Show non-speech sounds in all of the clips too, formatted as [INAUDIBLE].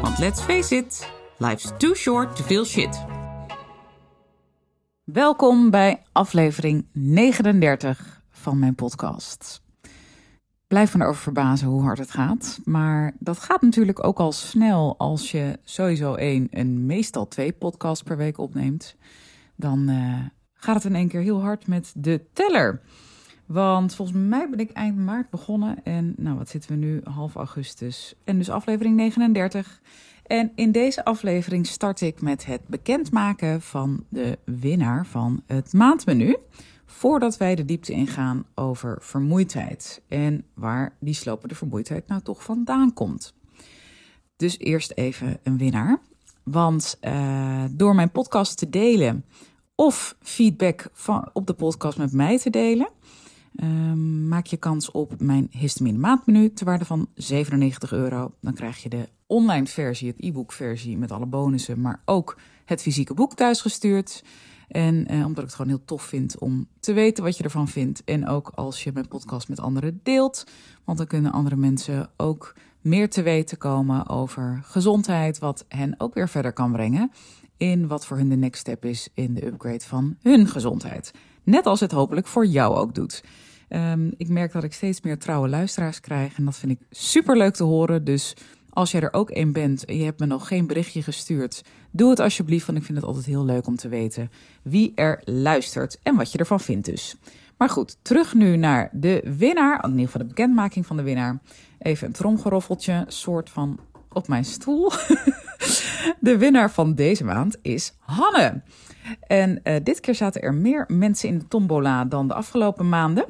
want let's face it, life's too short to feel shit. Welkom bij aflevering 39 van mijn podcast. Blijf me erover verbazen hoe hard het gaat. Maar dat gaat natuurlijk ook al snel als je sowieso één en meestal twee podcasts per week opneemt. Dan uh, gaat het in één keer heel hard met de teller. Want volgens mij ben ik eind maart begonnen. En nou, wat zitten we nu? Half augustus. En dus aflevering 39. En in deze aflevering start ik met het bekendmaken van de winnaar van het maandmenu. Voordat wij de diepte ingaan over vermoeidheid. En waar die slopende vermoeidheid nou toch vandaan komt. Dus eerst even een winnaar. Want uh, door mijn podcast te delen of feedback van, op de podcast met mij te delen, um, maak je kans op mijn histamine maandmenu ter waarde van 97 euro. Dan krijg je de online versie, het e-book versie met alle bonussen, maar ook het fysieke boek thuisgestuurd. En eh, omdat ik het gewoon heel tof vind om te weten wat je ervan vindt. En ook als je mijn podcast met anderen deelt. Want dan kunnen andere mensen ook meer te weten komen over gezondheid. Wat hen ook weer verder kan brengen. In wat voor hun de next step is in de upgrade van hun gezondheid. Net als het hopelijk voor jou ook doet. Um, ik merk dat ik steeds meer trouwe luisteraars krijg. En dat vind ik super leuk te horen. Dus als jij er ook een bent en je hebt me nog geen berichtje gestuurd, doe het alsjeblieft. Want ik vind het altijd heel leuk om te weten wie er luistert en wat je ervan vindt dus. Maar goed, terug nu naar de winnaar. In ieder geval de bekendmaking van de winnaar. Even een tromgeroffeltje, soort van op mijn stoel. [LAUGHS] de winnaar van deze maand is Hanne. En uh, dit keer zaten er meer mensen in de tombola dan de afgelopen maanden.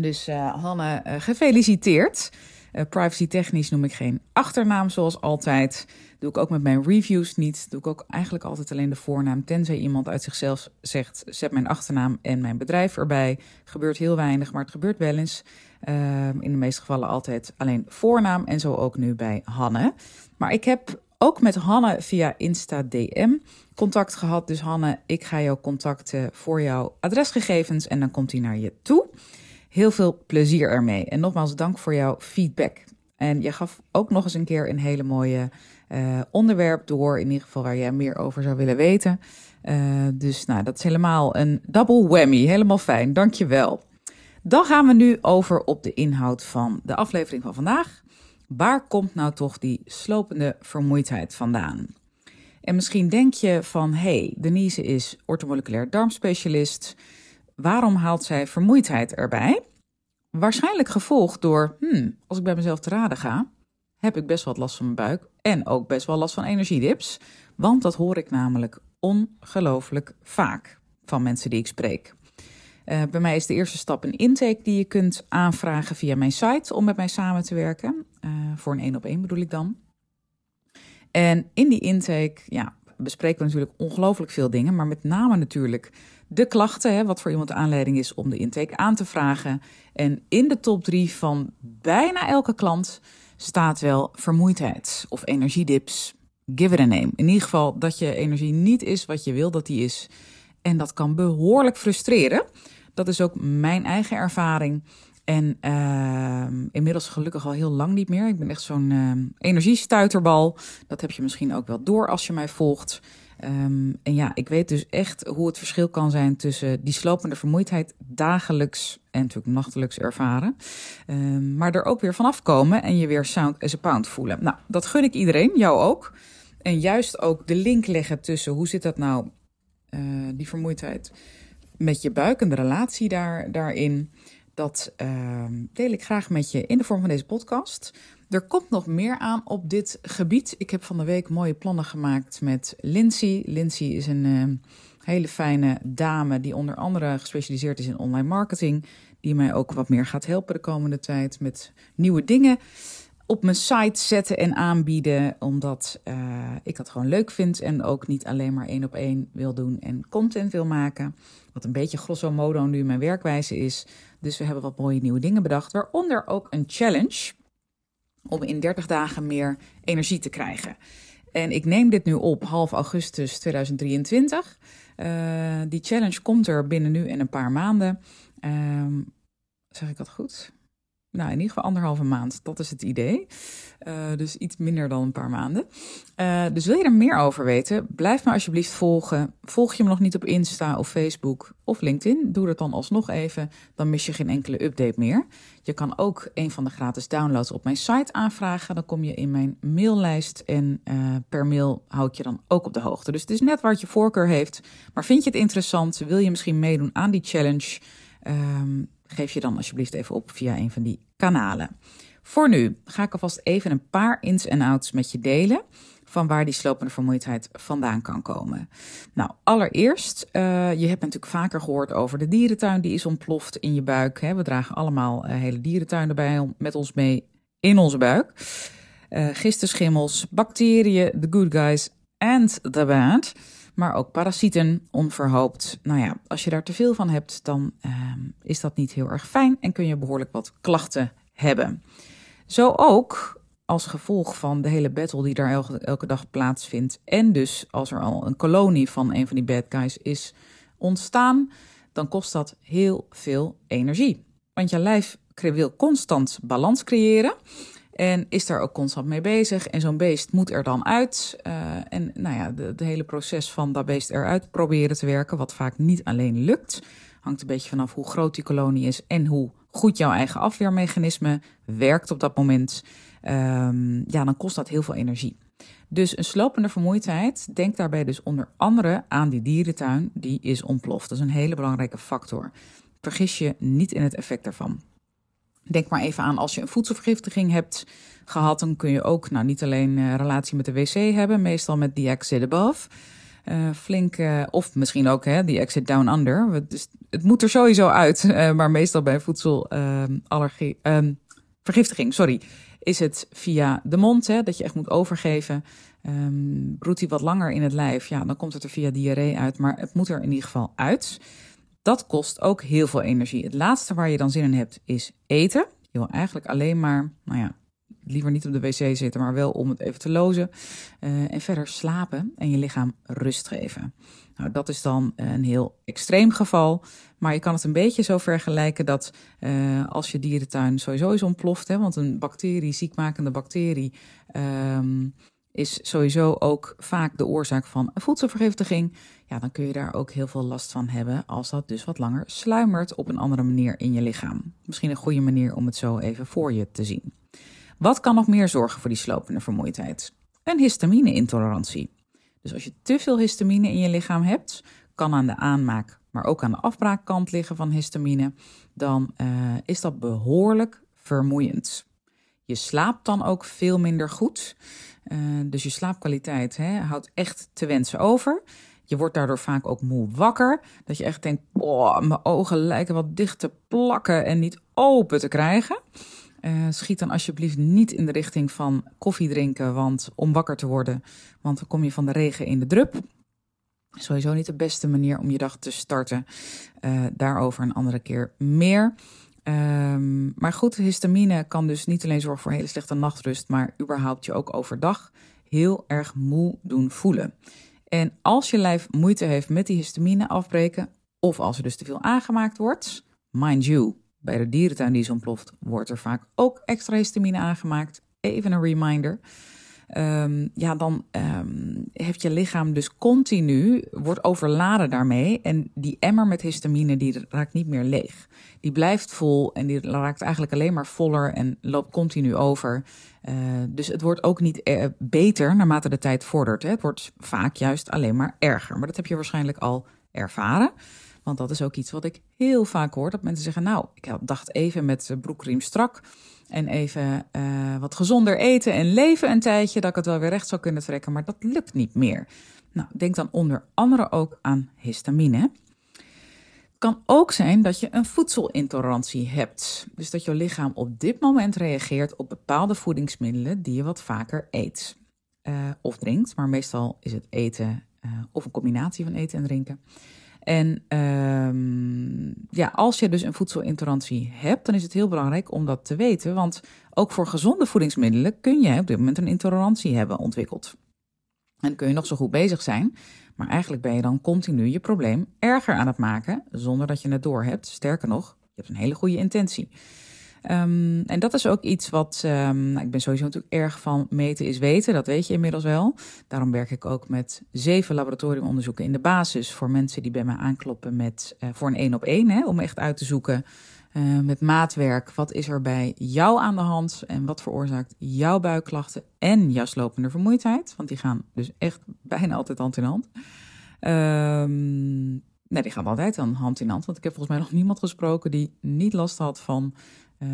Dus uh, Hanne, uh, gefeliciteerd. Uh, privacy technisch noem ik geen achternaam zoals altijd. Doe ik ook met mijn reviews niet. Doe ik ook eigenlijk altijd alleen de voornaam. Tenzij iemand uit zichzelf zegt: zet mijn achternaam en mijn bedrijf erbij. Gebeurt heel weinig, maar het gebeurt wel eens. Uh, in de meeste gevallen altijd alleen voornaam. En zo ook nu bij Hanne. Maar ik heb ook met Hanne via Insta DM contact gehad. Dus Hanne, ik ga jou contacten voor jouw adresgegevens en dan komt hij naar je toe. Heel veel plezier ermee. En nogmaals, dank voor jouw feedback. En je gaf ook nog eens een keer een hele mooie uh, onderwerp door, in ieder geval waar jij meer over zou willen weten. Uh, dus nou, dat is helemaal een double whammy. Helemaal fijn, dankjewel. Dan gaan we nu over op de inhoud van de aflevering van vandaag. Waar komt nou toch die slopende vermoeidheid vandaan? En misschien denk je van, hey, Denise is orthomoleculair darmspecialist. Waarom haalt zij vermoeidheid erbij? Waarschijnlijk gevolgd door, hmm, als ik bij mezelf te raden ga, heb ik best wel last van mijn buik en ook best wel last van energiedips. Want dat hoor ik namelijk ongelooflijk vaak van mensen die ik spreek. Uh, bij mij is de eerste stap een intake die je kunt aanvragen via mijn site om met mij samen te werken. Uh, voor een één op één bedoel ik dan. En in die intake ja, bespreken we natuurlijk ongelooflijk veel dingen, maar met name natuurlijk de klachten, hè, wat voor iemand de aanleiding is om de intake aan te vragen. En in de top drie van bijna elke klant staat wel vermoeidheid of energiedips. Give it a name. In ieder geval dat je energie niet is wat je wil dat die is. En dat kan behoorlijk frustreren. Dat is ook mijn eigen ervaring. En uh, inmiddels gelukkig al heel lang niet meer. Ik ben echt zo'n uh, energiestuiterbal. Dat heb je misschien ook wel door als je mij volgt. Um, en ja, ik weet dus echt hoe het verschil kan zijn tussen die slopende vermoeidheid dagelijks en natuurlijk nachtelijks ervaren. Um, maar er ook weer vanaf komen en je weer sound as a pound voelen. Nou, dat gun ik iedereen, jou ook. En juist ook de link leggen tussen hoe zit dat nou, uh, die vermoeidheid, met je buik en de relatie daar, daarin. Dat uh, deel ik graag met je in de vorm van deze podcast. Er komt nog meer aan op dit gebied. Ik heb van de week mooie plannen gemaakt met Lindsay. Lindsay is een uh, hele fijne dame die onder andere gespecialiseerd is in online marketing. Die mij ook wat meer gaat helpen de komende tijd met nieuwe dingen op mijn site zetten en aanbieden, omdat uh, ik dat gewoon leuk vind en ook niet alleen maar één op één wil doen en content wil maken. Wat een beetje grosso modo nu mijn werkwijze is. Dus we hebben wat mooie nieuwe dingen bedacht, waaronder ook een challenge om in 30 dagen meer energie te krijgen. En ik neem dit nu op half augustus 2023. Uh, die challenge komt er binnen nu en een paar maanden. Um, zeg ik dat goed? Nou, in ieder geval anderhalve maand. Dat is het idee. Uh, dus iets minder dan een paar maanden. Uh, dus wil je er meer over weten? Blijf me alsjeblieft volgen. Volg je me nog niet op Insta of Facebook of LinkedIn? Doe dat dan alsnog even. Dan mis je geen enkele update meer. Je kan ook een van de gratis downloads op mijn site aanvragen. Dan kom je in mijn maillijst en uh, per mail hou ik je dan ook op de hoogte. Dus het is net wat je voorkeur heeft. Maar vind je het interessant? Wil je misschien meedoen aan die challenge? Um, geef je dan alsjeblieft even op via een van die kanalen. Voor nu ga ik alvast even een paar ins en outs met je delen van waar die slopende vermoeidheid vandaan kan komen. Nou, allereerst, uh, je hebt natuurlijk vaker gehoord over de dierentuin die is ontploft in je buik. Hè. We dragen allemaal uh, hele dierentuinen bij met ons mee in onze buik. Uh, gistenschimmels, bacteriën, the good guys and the bad maar ook parasieten, onverhoopt. Nou ja, als je daar te veel van hebt, dan uh, is dat niet heel erg fijn en kun je behoorlijk wat klachten hebben. Zo ook als gevolg van de hele battle die daar elke, elke dag plaatsvindt. En dus als er al een kolonie van een van die bad guys is ontstaan, dan kost dat heel veel energie. Want je lijf wil constant balans creëren. En is daar ook constant mee bezig. En zo'n beest moet er dan uit. Uh, en nou ja, het hele proces van dat beest eruit proberen te werken, wat vaak niet alleen lukt, hangt een beetje vanaf hoe groot die kolonie is en hoe goed jouw eigen afweermechanisme werkt op dat moment. Um, ja, dan kost dat heel veel energie. Dus een slopende vermoeidheid, denk daarbij dus onder andere aan die dierentuin, die is ontploft. Dat is een hele belangrijke factor. Vergis je niet in het effect daarvan. Denk maar even aan als je een voedselvergiftiging hebt gehad, dan kun je ook nou, niet alleen uh, relatie met de wc hebben, meestal met die exit above. Uh, flink, uh, of misschien ook hè, die exit down under. Dus het moet er sowieso uit, maar meestal bij voedselallergie, ehm, vergiftiging, sorry, is het via de mond, hè, dat je echt moet overgeven. Um, hij wat langer in het lijf, ja, dan komt het er via diarree uit, maar het moet er in ieder geval uit. Dat kost ook heel veel energie. Het laatste waar je dan zin in hebt is eten. Je wil eigenlijk alleen maar, nou ja, liever niet op de wc zitten, maar wel om het even te lozen. Uh, en verder slapen en je lichaam rust geven. Nou, dat is dan een heel extreem geval. Maar je kan het een beetje zo vergelijken dat uh, als je dierentuin sowieso is ontploft, hè, want een bacterie, ziekmakende bacterie, um, is sowieso ook vaak de oorzaak van voedselvergiftiging. Ja, dan kun je daar ook heel veel last van hebben als dat dus wat langer sluimert op een andere manier in je lichaam. Misschien een goede manier om het zo even voor je te zien. Wat kan nog meer zorgen voor die slopende vermoeidheid? Een histamine-intolerantie. Dus als je te veel histamine in je lichaam hebt, kan aan de aanmaak, maar ook aan de afbraakkant liggen van histamine, dan uh, is dat behoorlijk vermoeiend. Je slaapt dan ook veel minder goed. Uh, dus je slaapkwaliteit hè, houdt echt te wensen over. Je wordt daardoor vaak ook moe wakker. Dat je echt denkt, oh, mijn ogen lijken wat dicht te plakken en niet open te krijgen. Uh, schiet dan alsjeblieft niet in de richting van koffie drinken want, om wakker te worden. Want dan kom je van de regen in de drup. Sowieso niet de beste manier om je dag te starten. Uh, daarover een andere keer meer. Um, maar goed, histamine kan dus niet alleen zorgen voor hele slechte nachtrust, maar überhaupt je ook overdag heel erg moe doen voelen. En als je lijf moeite heeft met die histamine afbreken, of als er dus te veel aangemaakt wordt, mind you, bij de dierentuin die is ontploft, wordt er vaak ook extra histamine aangemaakt. Even een reminder. Um, ja, dan um, heeft je lichaam dus continu, wordt overladen daarmee. En die emmer met histamine, die raakt niet meer leeg. Die blijft vol en die raakt eigenlijk alleen maar voller en loopt continu over. Uh, dus het wordt ook niet uh, beter naarmate de tijd vordert. Hè. Het wordt vaak juist alleen maar erger. Maar dat heb je waarschijnlijk al ervaren. Want dat is ook iets wat ik heel vaak hoor. Dat mensen zeggen, nou, ik dacht even met broekriem strak en even uh, wat gezonder eten en leven een tijdje, dat ik het wel weer recht zou kunnen trekken, maar dat lukt niet meer. Nou, denk dan onder andere ook aan histamine. kan ook zijn dat je een voedselintolerantie hebt. Dus dat je lichaam op dit moment reageert op bepaalde voedingsmiddelen die je wat vaker eet uh, of drinkt. Maar meestal is het eten uh, of een combinatie van eten en drinken. En um, ja, als je dus een voedselintolerantie hebt, dan is het heel belangrijk om dat te weten. Want ook voor gezonde voedingsmiddelen kun je op dit moment een intolerantie hebben ontwikkeld. En kun je nog zo goed bezig zijn, maar eigenlijk ben je dan continu je probleem erger aan het maken zonder dat je het doorhebt. Sterker nog, je hebt een hele goede intentie. Um, en dat is ook iets wat, um, nou, ik ben sowieso natuurlijk erg van meten is weten, dat weet je inmiddels wel. Daarom werk ik ook met zeven laboratoriumonderzoeken in de basis voor mensen die bij mij aankloppen met, uh, voor een één op één, om echt uit te zoeken uh, met maatwerk. Wat is er bij jou aan de hand en wat veroorzaakt jouw buikklachten en jouw slopende vermoeidheid? Want die gaan dus echt [LAUGHS] bijna altijd hand in hand. Um, nee, die gaan altijd dan hand in hand. Want ik heb volgens mij nog niemand gesproken die niet last had van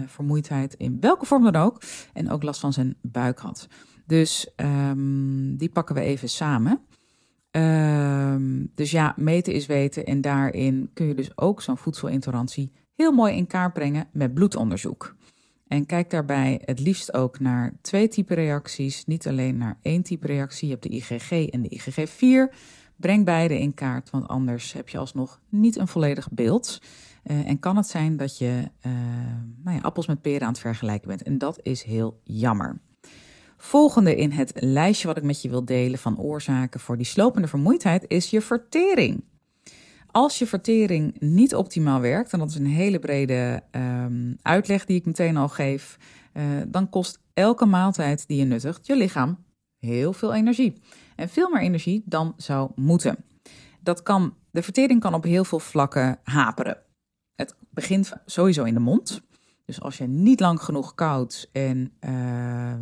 vermoeidheid in welke vorm dan ook. En ook last van zijn buik had. Dus um, die pakken we even samen. Um, dus ja, meten is weten. En daarin kun je dus ook zo'n voedselintolerantie heel mooi in kaart brengen met bloedonderzoek. En kijk daarbij het liefst ook naar twee type reacties, niet alleen naar één type reactie. Je hebt de IgG en de IgG4. Breng beide in kaart, want anders heb je alsnog niet een volledig beeld. Uh, en kan het zijn dat je uh, nou ja, appels met peren aan het vergelijken bent. En dat is heel jammer. Volgende in het lijstje wat ik met je wil delen van oorzaken voor die slopende vermoeidheid is je vertering. Als je vertering niet optimaal werkt, en dat is een hele brede um, uitleg die ik meteen al geef, uh, dan kost elke maaltijd die je nuttigt je lichaam heel veel energie. En veel meer energie dan zou moeten. Dat kan, de vertering kan op heel veel vlakken haperen. Het begint sowieso in de mond. Dus als je niet lang genoeg koudt en uh,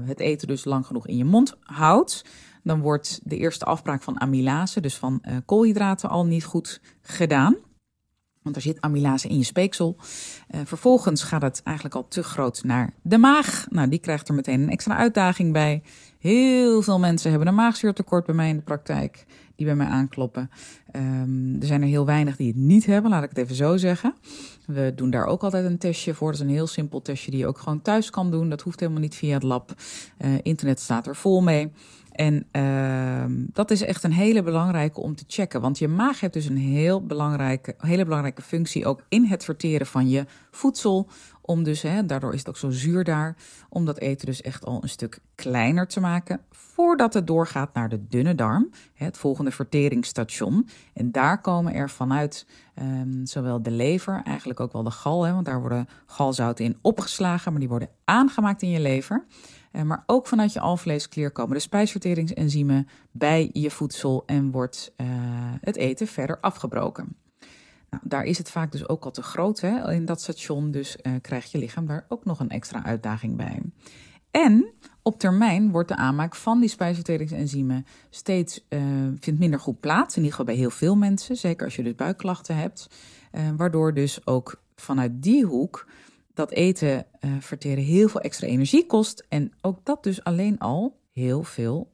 het eten dus lang genoeg in je mond houdt, dan wordt de eerste afbraak van amylase, dus van uh, koolhydraten, al niet goed gedaan. Want er zit amylase in je speeksel. Uh, vervolgens gaat het eigenlijk al te groot naar de maag. Nou, die krijgt er meteen een extra uitdaging bij. Heel veel mensen hebben een maagzuurtekort bij mij in de praktijk, die bij mij aankloppen. Um, er zijn er heel weinig die het niet hebben, laat ik het even zo zeggen. We doen daar ook altijd een testje voor. Dat is een heel simpel testje die je ook gewoon thuis kan doen. Dat hoeft helemaal niet via het lab. Uh, internet staat er vol mee. En uh, dat is echt een hele belangrijke om te checken. Want je maag heeft dus een heel belangrijke, hele belangrijke functie ook in het verteren van je voedsel. Om dus, hè, daardoor is het ook zo zuur daar, om dat eten dus echt al een stuk kleiner te maken. Voordat het doorgaat naar de dunne darm, het volgende verteringsstation. En daar komen er vanuit um, zowel de lever, eigenlijk ook wel de gal, hè, want daar worden galzouten in opgeslagen, maar die worden aangemaakt in je lever. Uh, maar ook vanuit je alvleesklier komen de spijsverteringsenzymen bij je voedsel en wordt uh, het eten verder afgebroken. Nou, daar is het vaak dus ook al te groot hè, in dat station, dus uh, krijgt je lichaam daar ook nog een extra uitdaging bij. En op termijn wordt de aanmaak van die spijsverteringsenzymen steeds vindt minder goed plaats. In ieder geval bij heel veel mensen, zeker als je dus buikklachten hebt. Waardoor dus ook vanuit die hoek dat eten uh, verteren heel veel extra energie kost. En ook dat dus alleen al heel veel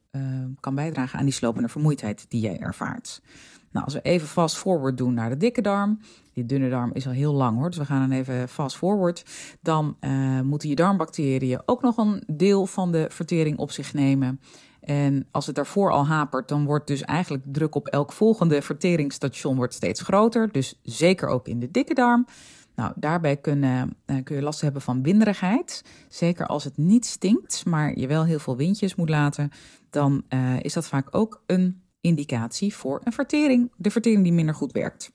kan bijdragen aan die slopende vermoeidheid die jij ervaart. Nou, als we even fast forward doen naar de dikke darm. Die dunne darm is al heel lang hoor, dus we gaan dan even fast forward. Dan uh, moeten je darmbacteriën ook nog een deel van de vertering op zich nemen. En als het daarvoor al hapert, dan wordt dus eigenlijk druk op elk volgende verteringsstation wordt steeds groter. Dus zeker ook in de dikke darm. Nou, daarbij kunnen, uh, kun je last hebben van winderigheid. Zeker als het niet stinkt, maar je wel heel veel windjes moet laten. Dan uh, is dat vaak ook een indicatie voor een vertering, de vertering die minder goed werkt.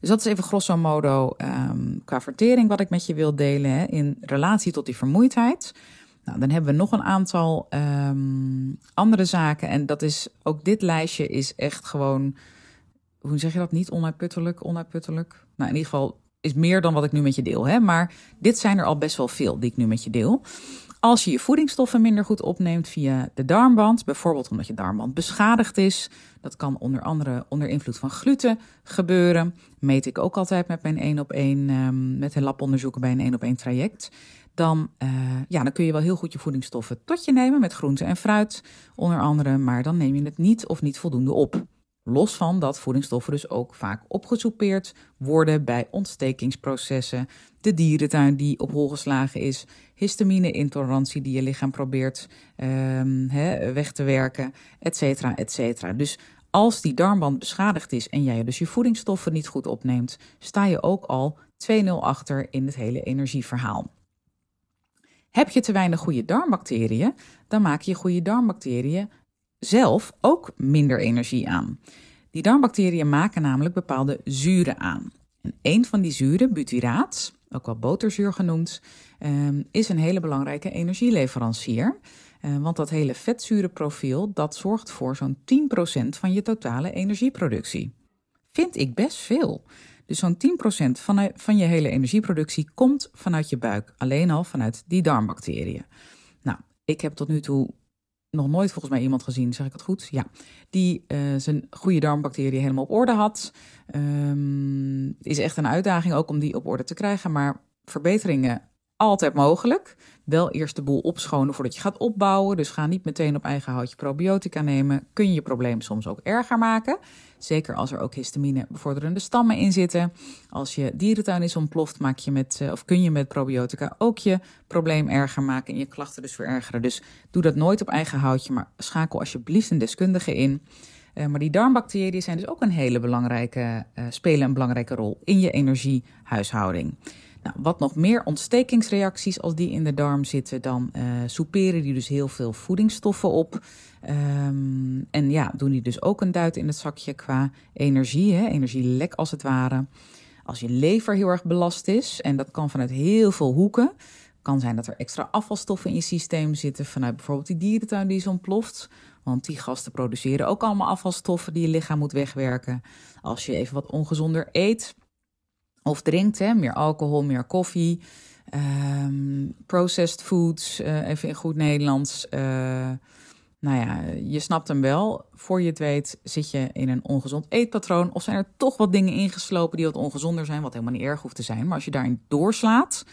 Dus dat is even grosso modo um, qua vertering wat ik met je wil delen hè, in relatie tot die vermoeidheid. Nou, dan hebben we nog een aantal um, andere zaken. En dat is ook dit lijstje is echt gewoon, hoe zeg je dat niet? Onuitputtelijk, onuitputtelijk. Nou, in ieder geval is meer dan wat ik nu met je deel. Hè? Maar dit zijn er al best wel veel die ik nu met je deel. Als je je voedingsstoffen minder goed opneemt via de darmband, bijvoorbeeld omdat je darmband beschadigd is, dat kan onder andere onder invloed van gluten gebeuren. Meet ik ook altijd met mijn 1 op 1, um, met een labonderzoeken bij een 1 op 1 traject. Dan, uh, ja, dan kun je wel heel goed je voedingsstoffen tot je nemen met groente en fruit, onder andere, maar dan neem je het niet of niet voldoende op. Los van dat voedingsstoffen dus ook vaak opgesoupeerd worden bij ontstekingsprocessen, de dierentuin die op hol geslagen is, histamine-intolerantie die je lichaam probeert um, weg te werken, et cetera, et cetera. Dus als die darmband beschadigd is en jij dus je voedingsstoffen niet goed opneemt, sta je ook al 2-0 achter in het hele energieverhaal. Heb je te weinig goede darmbacteriën, dan maak je goede darmbacteriën zelf ook minder energie aan. Die darmbacteriën maken namelijk bepaalde zuren aan. En een van die zuren, butyraat, ook wel boterzuur genoemd, ehm, is een hele belangrijke energieleverancier. Eh, want dat hele vetzurenprofiel, dat zorgt voor zo'n 10% van je totale energieproductie. Vind ik best veel. Dus zo'n 10% van, van je hele energieproductie komt vanuit je buik. Alleen al vanuit die darmbacteriën. Nou, ik heb tot nu toe nog nooit volgens mij iemand gezien, zeg ik het goed? Ja. Die uh, zijn goede darmbacteriën helemaal op orde had. Um, is echt een uitdaging ook om die op orde te krijgen. Maar verbeteringen altijd mogelijk. Wel eerst de boel opschonen voordat je gaat opbouwen. Dus ga niet meteen op eigen houtje probiotica nemen. Kun je je probleem soms ook erger maken. Zeker als er ook histamine bevorderende stammen in zitten. Als je dierentuin is ontploft, maak je met, eh, of kun je met probiotica ook je probleem erger maken en je klachten dus verergeren. Dus doe dat nooit op eigen houtje, maar schakel alsjeblieft een deskundige in. Uh, maar die darmbacteriën zijn dus ook een hele belangrijke, uh, spelen een belangrijke rol in je energiehuishouding. Nou, wat nog meer ontstekingsreacties als die in de darm zitten, dan uh, soeperen die dus heel veel voedingsstoffen op. Um, en ja, doen die dus ook een duit in het zakje qua energie, hè, energielek als het ware. Als je lever heel erg belast is, en dat kan vanuit heel veel hoeken. Kan zijn dat er extra afvalstoffen in je systeem zitten vanuit bijvoorbeeld die dierentuin die is ontploft. Want die gasten produceren ook allemaal afvalstoffen die je lichaam moet wegwerken. Als je even wat ongezonder eet, of drinkt, hè, meer alcohol, meer koffie, um, processed foods, uh, even in goed Nederlands. Uh, nou ja, je snapt hem wel. Voor je het weet zit je in een ongezond eetpatroon. Of zijn er toch wat dingen ingeslopen die wat ongezonder zijn, wat helemaal niet erg hoeft te zijn. Maar als je daarin doorslaat,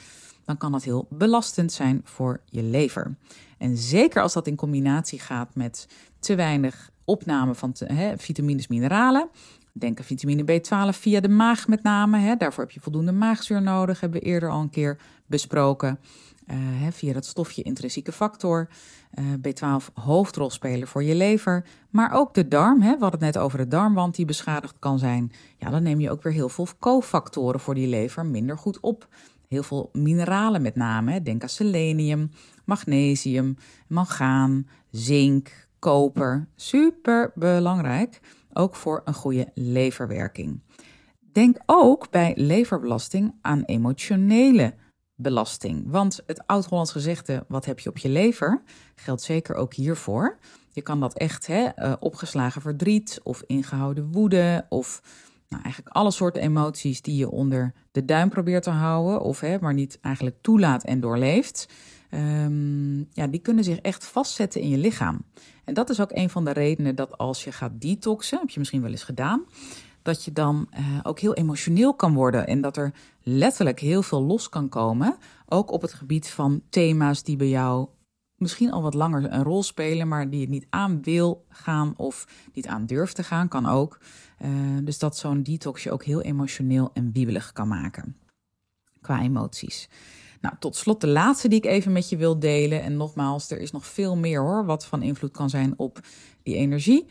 dan kan dat heel belastend zijn voor je lever. En zeker als dat in combinatie gaat met te weinig opname van te, hè, vitamines, mineralen. Denk aan vitamine B12 via de maag met name. Hè. Daarvoor heb je voldoende maagzuur nodig, hebben we eerder al een keer besproken. Hè, via dat stofje intrinsieke factor. Uh, B12 hoofdrolspeler voor je lever. Maar ook de darm. Hè. We hadden het net over de darmwand die beschadigd kan zijn. Ja, dan neem je ook weer heel veel cofactoren voor die lever minder goed op. Heel veel mineralen met name. Denk aan selenium, magnesium, mangaan, zink, koper. Super belangrijk ook voor een goede leverwerking. Denk ook bij leverbelasting aan emotionele belasting. Want het oud-Hollands gezegde, wat heb je op je lever, geldt zeker ook hiervoor. Je kan dat echt, hè, uh, opgeslagen verdriet of ingehouden woede of nou, eigenlijk alle soorten emoties die je onder de duim probeert te houden of hè, maar niet eigenlijk toelaat en doorleeft. Um, ja, die kunnen zich echt vastzetten in je lichaam. En dat is ook een van de redenen dat als je gaat detoxen, heb je misschien wel eens gedaan, dat je dan uh, ook heel emotioneel kan worden en dat er letterlijk heel veel los kan komen. Ook op het gebied van thema's die bij jou misschien al wat langer een rol spelen, maar die je niet aan wil gaan of niet aan durft te gaan, kan ook. Uh, dus dat zo'n detox je ook heel emotioneel en wiebelig kan maken qua emoties. Nou, tot slot de laatste die ik even met je wil delen. En nogmaals, er is nog veel meer hoor, wat van invloed kan zijn op die energie.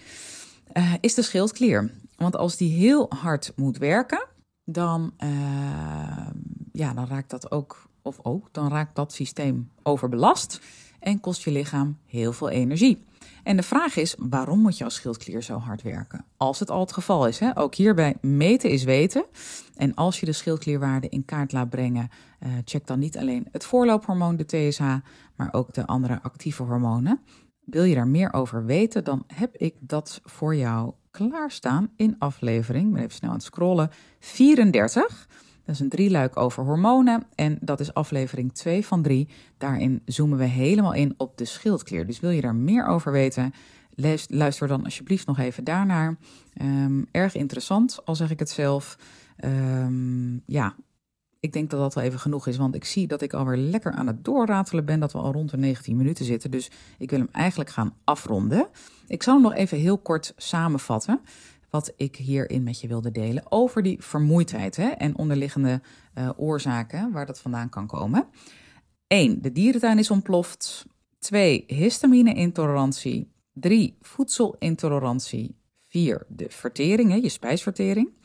Uh, is de schildklier. Want als die heel hard moet werken, dan, uh, ja, dan raakt dat ook, of ook, dan raakt dat systeem overbelast en kost je lichaam heel veel energie. En de vraag is, waarom moet jouw schildklier zo hard werken? Als het al het geval is. Hè? Ook hierbij meten is weten. En als je de schildklierwaarde in kaart laat brengen, uh, check dan niet alleen het voorloophormoon, de TSH, maar ook de andere actieve hormonen. Wil je daar meer over weten, dan heb ik dat voor jou klaarstaan in aflevering, ik ben even snel aan het scrollen, 34. Dat is een drieluik over hormonen en dat is aflevering 2 van 3. Daarin zoomen we helemaal in op de schildklier. Dus wil je daar meer over weten, luister dan alsjeblieft nog even daarnaar. Um, erg interessant, al zeg ik het zelf. Um, ja, ik denk dat dat wel even genoeg is, want ik zie dat ik alweer lekker aan het doorratelen ben, dat we al rond de 19 minuten zitten. Dus ik wil hem eigenlijk gaan afronden. Ik zal hem nog even heel kort samenvatten. wat ik hierin met je wilde delen over die vermoeidheid hè, en onderliggende uh, oorzaken waar dat vandaan kan komen. 1. De dierentuin is ontploft. 2. Histamine-intolerantie. 3. Voedselintolerantie. 4. De vertering, hè, je spijsvertering.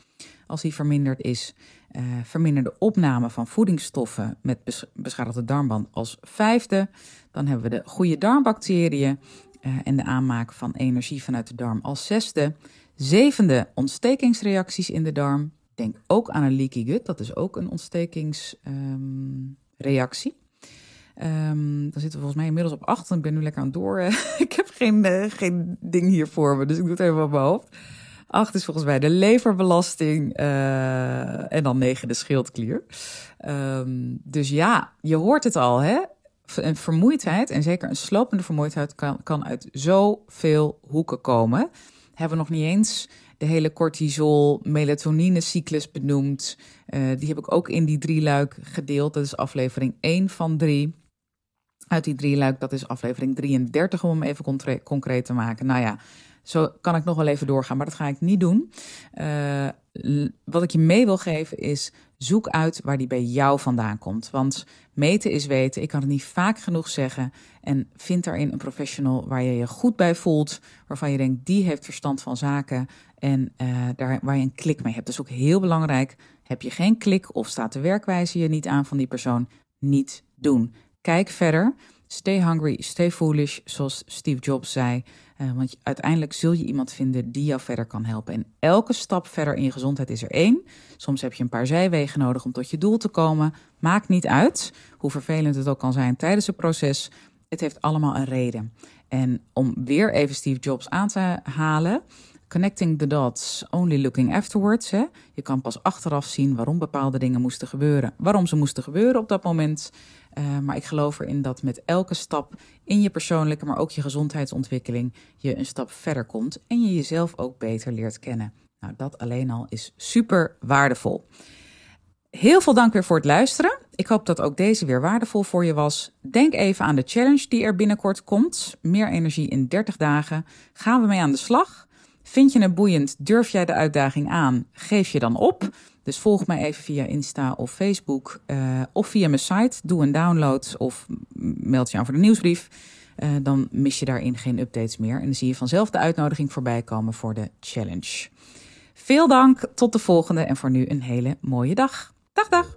Als die verminderd is, uh, verminderde opname van voedingsstoffen met beschadigde darmband als vijfde. Dan hebben we de goede darmbacteriën uh, en de aanmaak van energie vanuit de darm als zesde. Zevende, ontstekingsreacties in de darm. Denk ook aan een leaky gut, dat is ook een ontstekingsreactie. Um, dan zitten we volgens mij inmiddels op acht. Ik ben nu lekker aan het door. [LAUGHS] ik heb geen, uh, geen ding hier voor me, dus ik doe het even op mijn hoofd. Acht is volgens mij de leverbelasting. Uh, en dan negen de schildklier. Um, dus ja, je hoort het al, hè? Een vermoeidheid, en zeker een slopende vermoeidheid, kan, kan uit zoveel hoeken komen. Hebben we nog niet eens de hele cortisol-melatonine-cyclus benoemd. Uh, die heb ik ook in die drie luik gedeeld. Dat is aflevering 1 van 3. Uit die drie luik, dat is aflevering 33 om hem even concreet te maken. Nou ja, zo kan ik nog wel even doorgaan, maar dat ga ik niet doen. Uh, wat ik je mee wil geven is: zoek uit waar die bij jou vandaan komt. Want meten is weten. Ik kan het niet vaak genoeg zeggen. En vind daarin een professional waar je je goed bij voelt. Waarvan je denkt, die heeft verstand van zaken. En uh, daar, waar je een klik mee hebt. Dat is ook heel belangrijk. Heb je geen klik of staat de werkwijze je niet aan van die persoon? Niet doen. Kijk verder. Stay hungry, stay foolish, zoals Steve Jobs zei. Uh, want uiteindelijk zul je iemand vinden die jou verder kan helpen. En elke stap verder in je gezondheid is er één. Soms heb je een paar zijwegen nodig om tot je doel te komen. Maakt niet uit hoe vervelend het ook kan zijn tijdens het proces. Het heeft allemaal een reden. En om weer even Steve Jobs aan te halen. Connecting the dots, only looking afterwards. Hè? Je kan pas achteraf zien waarom bepaalde dingen moesten gebeuren. Waarom ze moesten gebeuren op dat moment. Uh, maar ik geloof erin dat met elke stap in je persoonlijke, maar ook je gezondheidsontwikkeling, je een stap verder komt en je jezelf ook beter leert kennen. Nou, dat alleen al is super waardevol. Heel veel dank weer voor het luisteren. Ik hoop dat ook deze weer waardevol voor je was. Denk even aan de challenge die er binnenkort komt. Meer energie in 30 dagen. Gaan we mee aan de slag? Vind je het boeiend? Durf jij de uitdaging aan? Geef je dan op? Dus volg mij even via Insta of Facebook uh, of via mijn site. Doe een download of meld je aan voor de nieuwsbrief. Uh, dan mis je daarin geen updates meer. En dan zie je vanzelf de uitnodiging voorbij komen voor de challenge. Veel dank, tot de volgende en voor nu een hele mooie dag. Dag, dag!